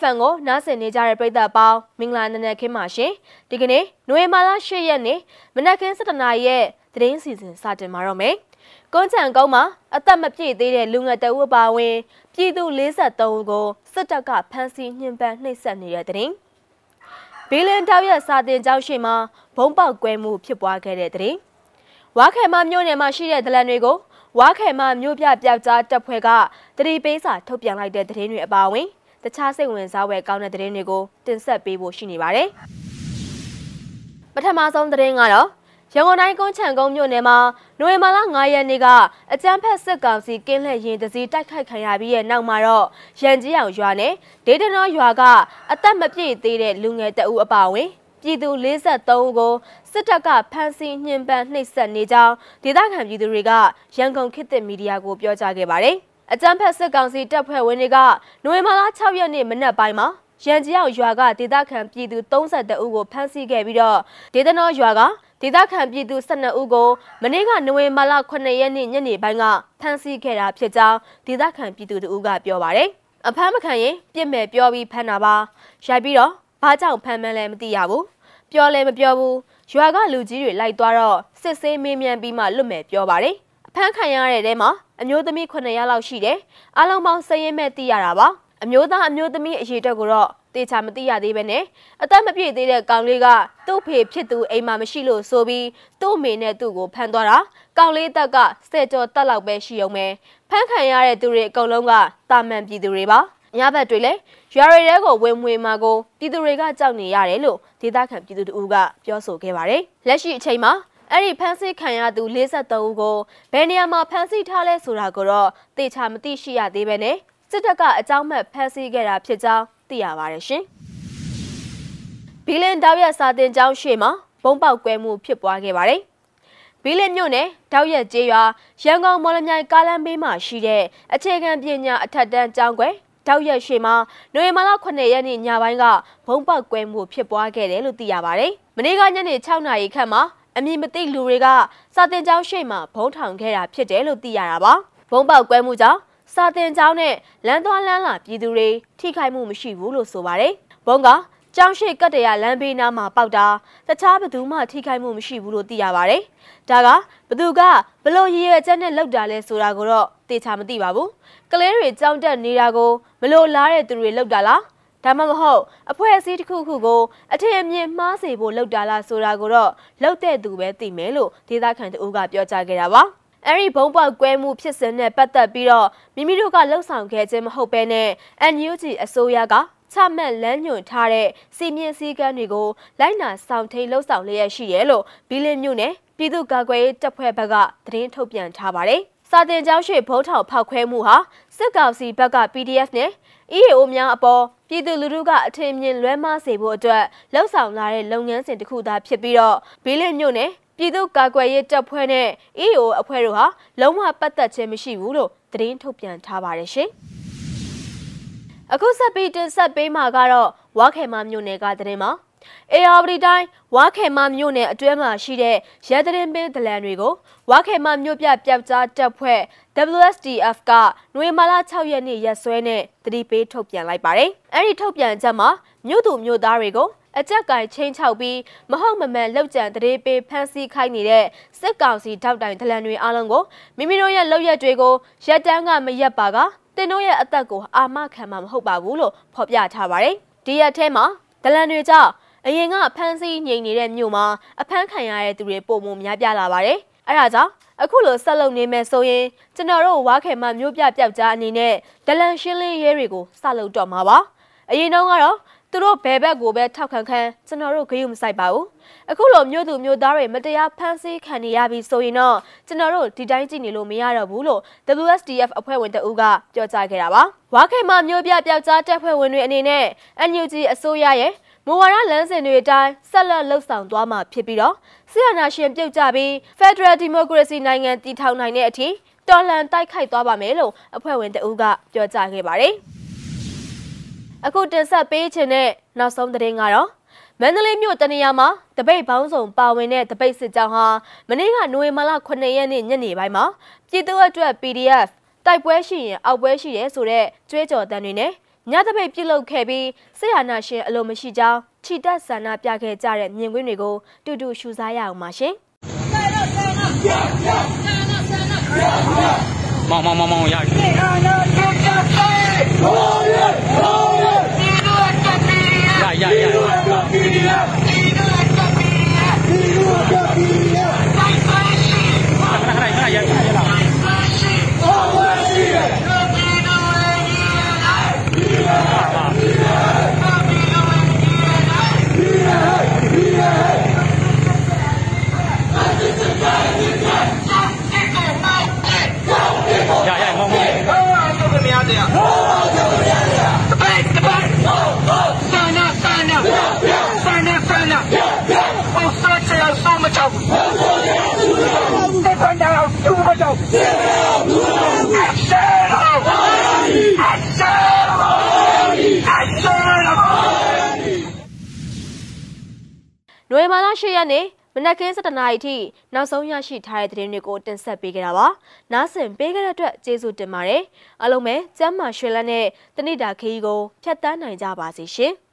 FM ကိုနားဆင်နေကြတဲ့ပရိသတ်ပေါင်းမင်္ဂလာနံနက်ခင်းပါရှင်ဒီကနေ့နိုဝင်ဘာလ10ရက်နေ့မနက်ခင်း7:00နာရီရဲ့သတင်းစီစဉ်စတင်မှာတော့မယ်ကွန်ချန်ကုန်းမှာအသက်မပြည့်သေးတဲ့လူငယ်တအုပ်ပါဝင်ပြည်သူ43ဦးကိုစစ်တပ်ကဖမ်းဆီးညှဉ်းပန်းနှိပ်စက်နေတဲ့တဲ့ဘီလန်တောက်ရဲ့စာတင်ကျောင်းရှိမှာဘုံပေါက်ကွဲမှုဖြစ်ပွားခဲ့တဲ့တဲ့ဝါခဲမမြို့နယ်မှာရှိတဲ့ဒလန်တွေကိုဝါခဲမမြို့ပြပျောက်ကြားတပ်ဖွဲ့ကတတိပေးစာထုတ်ပြန်လိုက်တဲ့သတင်းတွေအပါအဝင် တခြားစိတ်ဝင်စားဖွယ်ကောင်းတဲ့သတင်းတွေကိုတင်ဆက်ပေးဖို့ရှိနေပါတယ်။ပထမဆုံးသတင်းကတော့ရန်ကုန်တိုင်းကုန်းချံကုန်းမြို့နယ်မှာနိုဝင်ဘာလ9ရက်နေ့ကအကြမ်းဖက်စစ်ကောင်စီကင်းလှည့်ရင်တစည်းတိုက်ခိုက်ခံရပြီးတဲ့နောက်မှာတော့ရန်ကြီးအောင်ရွာနဲ့ဒေတနောရွာကအသက်မပြည့်သေးတဲ့လူငယ်တအူအပါဝင်ပြည်သူ43ဦးကိုစစ်တပ်ကဖမ်းဆီးညှဉ်းပန်းနှိပ်စက်နေကြောင်းဒေသခံပြည်သူတွေကရန်ကုန်ခေတ်သစ်မီဒီယာကိုပြောကြားခဲ့ပါတယ်။ အကြမ်းဖက်စစ်ကောင်စီတပ်ဖွဲ့ဝင်တွေကနိုဝင်ဘာလ6ရက်နေ့မနက်ပိုင်းမှာရန်ကြောက်ရွာကဒေသခံပြည်သူ32ဦးကိုဖမ်းဆီးခဲ့ပြီးတော့ဒေသနောရွာကဒေသခံပြည်သူ12ဦးကိုမနေ့ကနိုဝင်ဘာလ9ရက်နေ့ညနေပိုင်းကဖမ်းဆီးခဲ့တာဖြစ်ကြောင်းဒေသခံပြည်သူတို့ကပြောပါတယ်။အဖမ်းမခံရင်ပြစ်မဲ့ပြောပြီးဖမ်းတာပါ။ရိုက်ပြီးတော့ဘာကြောင့်ဖမ်းမှန်းလဲမသိရဘူး။ပြောလဲမပြောဘူး။ရွာကလူကြီးတွေလိုက်သွားတော့စစ်ဆေးမေးမြန်းပြီးမှလွတ်မယ်ပြောပါတယ်။ အဖမ်းခံရတဲ့တဲမှာအမျိုးသမီး9ယောက်လောက်ရှိတယ်။အားလုံးပေါင်းစရင်မဲ့သိရတာပါ။အမျိုးသားအမျိုးသမီးအရေးတက်ကိုတော့တေချာမသိရသေးပဲနဲ့အသက်မပြည့်သေးတဲ့ကောင်လေးကသူ့ဖေဖြစ်သူအိမ်မှာမရှိလို့ဆိုပြီးသူ့မေနဲ့သူ့ကိုဖမ်းသွားတာကောင်လေးတက်ကဆယ်ကျော်တက်လောက်ပဲရှိအောင်ပဲဖမ်းခံရတဲ့သူတွေအကုန်လုံးကတာမန်ပြည်သူတွေပါညဘက်တွေလည်းရွာရီတဲကိုဝင်မွေမှာကိုပြည်သူတွေကကြောက်နေရတယ်လို့ဒေသခံပြည်သူတို့ကပြောဆိုခဲ့ပါတယ်လက်ရှိအချိန်မှာ အဲ့ဒီဖမ်းဆီးခံရသူ53ဦးကိုဘယ်နေရာမှာဖမ်းဆီးထားလဲဆိုတာကိုတော့သေချာမသိရှိရသေးပဲနဲ့စစ်တပ်ကအကြောင်းမဲ့ဖမ်းဆီးခဲ့တာဖြစ်ကြောင်းသိရပါတယ်ရှင်။ဘီလင်တောက်ရက်စာတင်ကျောင်းရှေ့မှာဘုံပေါက်ကွဲမှုဖြစ်ပွားခဲ့ပါတယ်။ဘီလင်မြို့နယ်တောက်ရက်ကျေးရွာရန်ကုန်မော်လမြိုင်ကားလမ်းဘေးမှာရှိတဲ့အခြေခံပညာအထက်တန်းကျောင်းကွယ်တောက်ရက်ရှေ့မှာနိုဝင်ဘာလ9ရက်နေ့ညပိုင်းကဘုံပေါက်ကွဲမှုဖြစ်ပွားခဲ့တယ်လို့သိရပါတယ်။မနေ့ကညနေ6နာရီခန့်မှာ အမည်မသိလူတွေကစာတင်ကျောင်းရှိမှဘုံထောင်ခဲ့တာဖြစ်တယ်လို့သိရတာပါဘုံပေါက်ကွဲမှုကြောင့်စာတင်ကျောင်းနဲ့လမ်းသွားလမ်းလာပြည်သူတွေထိခိုက်မှုမရှိဘူးလို့ဆိုပါတယ်ဘုံကကျောင်းရှိကတ်တရလမ်းဘေးနားမှာပေါက်တာတခြားဘသူမှထိခိုက်မှုမရှိဘူးလို့သိရပါတယ်ဒါကဘသူကဘလို့ရည်ရွယ်ချက်နဲ့လောက်တာလဲဆိုတာကိုတော့သေချာမသိပါဘူးကလေးတွေကြောင်းတက်နေတာကိုမလို့လားတဲ့သူတွေလောက်တာလား ဒါမှမဟုတ်အဖွဲ့အစည်းတစ်ခုခုကိုအထင်အမြင်မှားစေဖို့လှုပ်တာလားဆိုတာကိုတော့လှုပ်တဲ့သူပဲသိမယ်လို့ဒေသခံတို့ကပြောကြားခဲ့တာပါအဲ့ဒီဘုံပေါက်ကွဲမှုဖြစ်စဉ်နဲ့ပတ်သက်ပြီးတော့မိမိတို့ကလှုပ်ဆောင်ခဲ့ခြင်းမဟုတ်ဘဲနဲ့ NUG အစိုးရကချမှတ်လမ်းညွှန်ထားတဲ့စီမင်းစည်းကမ်းတွေကိုလိုက်နာဆောင်ထိန်လှုပ်ဆောင်လျက်ရှိရဲလို့ဘီလင်းမြို့နယ်ပြည်သူ့ကာကွယ်ရေးတပ်ဖွဲ့ဘက်ကသတင်းထုတ်ပြန်ထားပါတယ်။ စာတင်ကျောင်းရှိဘုံထောင်ဖောက်ခွဲမှုဟာစစ်ကောင်စီဘက်က PDF နဲ့ EAO များအပေါ်ပြည်သူလူထုကအထင်မြင်လွဲမှားစေဖို့အတွက်လှုံ့ဆော်လာတဲ့လုပ်ငန်းစဉ်တစ်ခုသာဖြစ်ပြီးတော့ဘီလင်းမြို့နယ်ပြည်သူ့ကာကွယ်ရေးတပ်ဖွဲ့နဲ့ EAO အဖွဲ့တို့ဟာလုံးဝပတ်သက်ခြင်းမရှိဘူးလို့သတင်းထုတ်ပြန်ထားပါတယ်ရှင်။ အခုဆက်ပြီးတင်ဆက်ပေးမှာကတော့ဝါခေမမြို့နယ်ကသတင်းမှာအေယာဝတီတိုင်းဝါခေမမြို့နယ်အတွင်းမှာရှိတဲ့ရဲတရင်ပင်းဒလန်တွေကိုဝါခေမမြို့ပြပျောက်ကြားတပ်ဖွဲ့ WSDF ကနွေမာလာ6ရက်နေ့ရက်စွဲနဲ့တတိပေးထုတ်ပြန်လိုက်ပါတယ်။အဲဒီထုတ်ပြန်ချက်မှာမြို့သူမြို့သားတွေကိုအကြက်ကင်ချင်းချောက်ပြီးမဟုတ်မမှန်လောက်ကြံတရေပေးဖမ်းဆီးခိုင်းနေတဲ့စစ်ကောင်စီထောက်တိုင်ဒလန်တွေအားလုံးကိုမိမိတို့ရဲ့လောက်ရက်တွေကိုရက်တန်းကမရက်ပါက တင်တို့ရဲ့အသက်ကိုအာမခံမှာမဟုတ်ပါဘူးလို့ဖော်ပြထားပါတယ်။ဒီရက်ထဲမှာဒလန်တွေကြောင့်အရင်ကဖမ်းဆီးငြိမ်နေတဲ့မြို့မှာအဖမ်းခံရတဲ့သူတွေပုံမှန်များပြားလာပါတယ်။အဲဒါကြောင့်အခုလိုဆက်လုပ်နေမယ်ဆိုရင်ကျွန်တော်တို့ဝါခေမမျိုးပြပျောက်ကြားအနေနဲ့ဒလန်ရှင်းလင်းရဲတွေကိုစလုပ်တော့မှာပါအရင်တုန်းကတော့ သူတို့ဘယ်ဘက်ကိုပဲထောက်ခံခံကျွန်တော်တို့ဂရုမစိုက်ပါဘူးအခုလိုမျိုးသူမျိုးသားတွေမတရားဖမ်းဆီးခံနေရပြီဆိုရင်တော့ကျွန်တော်တို့ဒီတိုင်းကြည့်နေလို့မရတော့ဘူးလို့ WSDF အဖွဲ့ဝင်တအူးကပြောကြားခဲ့တာပါဝါခေမမျိုးပြပျောက်ကြားတပ်ဖွဲ့ဝင်တွေအနေနဲ့ NUG အစိုးရရဲ့မူဝါဒလမ်းစဉ်တွေအတိုင်းဆက်လက်လှုပ်ဆောင်သွားမှာဖြစ်ပြီးတော့ဆီယနာရှင်ပြုတ်ကြပြီး Federal Democracy နိုင်ငံတည်ထောင်နိုင်တဲ့အထိတော်လှန်တိုက်ခိုက်သွားပါမယ်လို့အဖွဲ့ဝင်တအူးကပြောကြားခဲ့ပါတယ်။ အခုတင်ဆက်ပေးခြင်းတဲ့နောက်ဆုံးသတင်းကတော့မန္တလေးမြို့တနေရာမှာတပိတ်ပေါင်းစုံပါဝင်တဲ့တပိတ်စစ်ကြောင်းဟာမနေ့ကနိုဝင်ဘာလ9ရက်နေ့ညနေပိုင်းမှာပြည်သူ့အတွက် PDF တိုက်ပွဲရှိရင်အောက်ပွဲရှိရဲဆိုတဲ့ကြွေးကြော်တမ်းတွေနဲ့ညတပိတ်ပြုတ်လုခဲ့ပြီးစစ်အာဏာရှင်အလိုမရှိကြောင်းခြိတက်ဆန္ဒပြခဲ့ကြတဲ့မြင်ကွင်းတွေကိုတူတူရှုစားရအောင်ပါရှင်မောင်မောင်မောင်မောင်ရပြီရရ နိုဝင်ဘာလ10ရက်နေ့မနက်ခင်း7:00နာရီထိနောက်ဆုံးရရှိထားတဲ့သတင်းတွေကိုတင်ဆက်ပေးကြတာပါ။နားဆင်ပေးကြတဲ့အတွက်ကျေးဇူးတင်ပါတယ်။အားလုံးပဲကျမ်းမာရွှေလန်းတဲ့တနိဒာခီးကိုဖျက်တမ်းနိုင်ကြပါစေရှင်။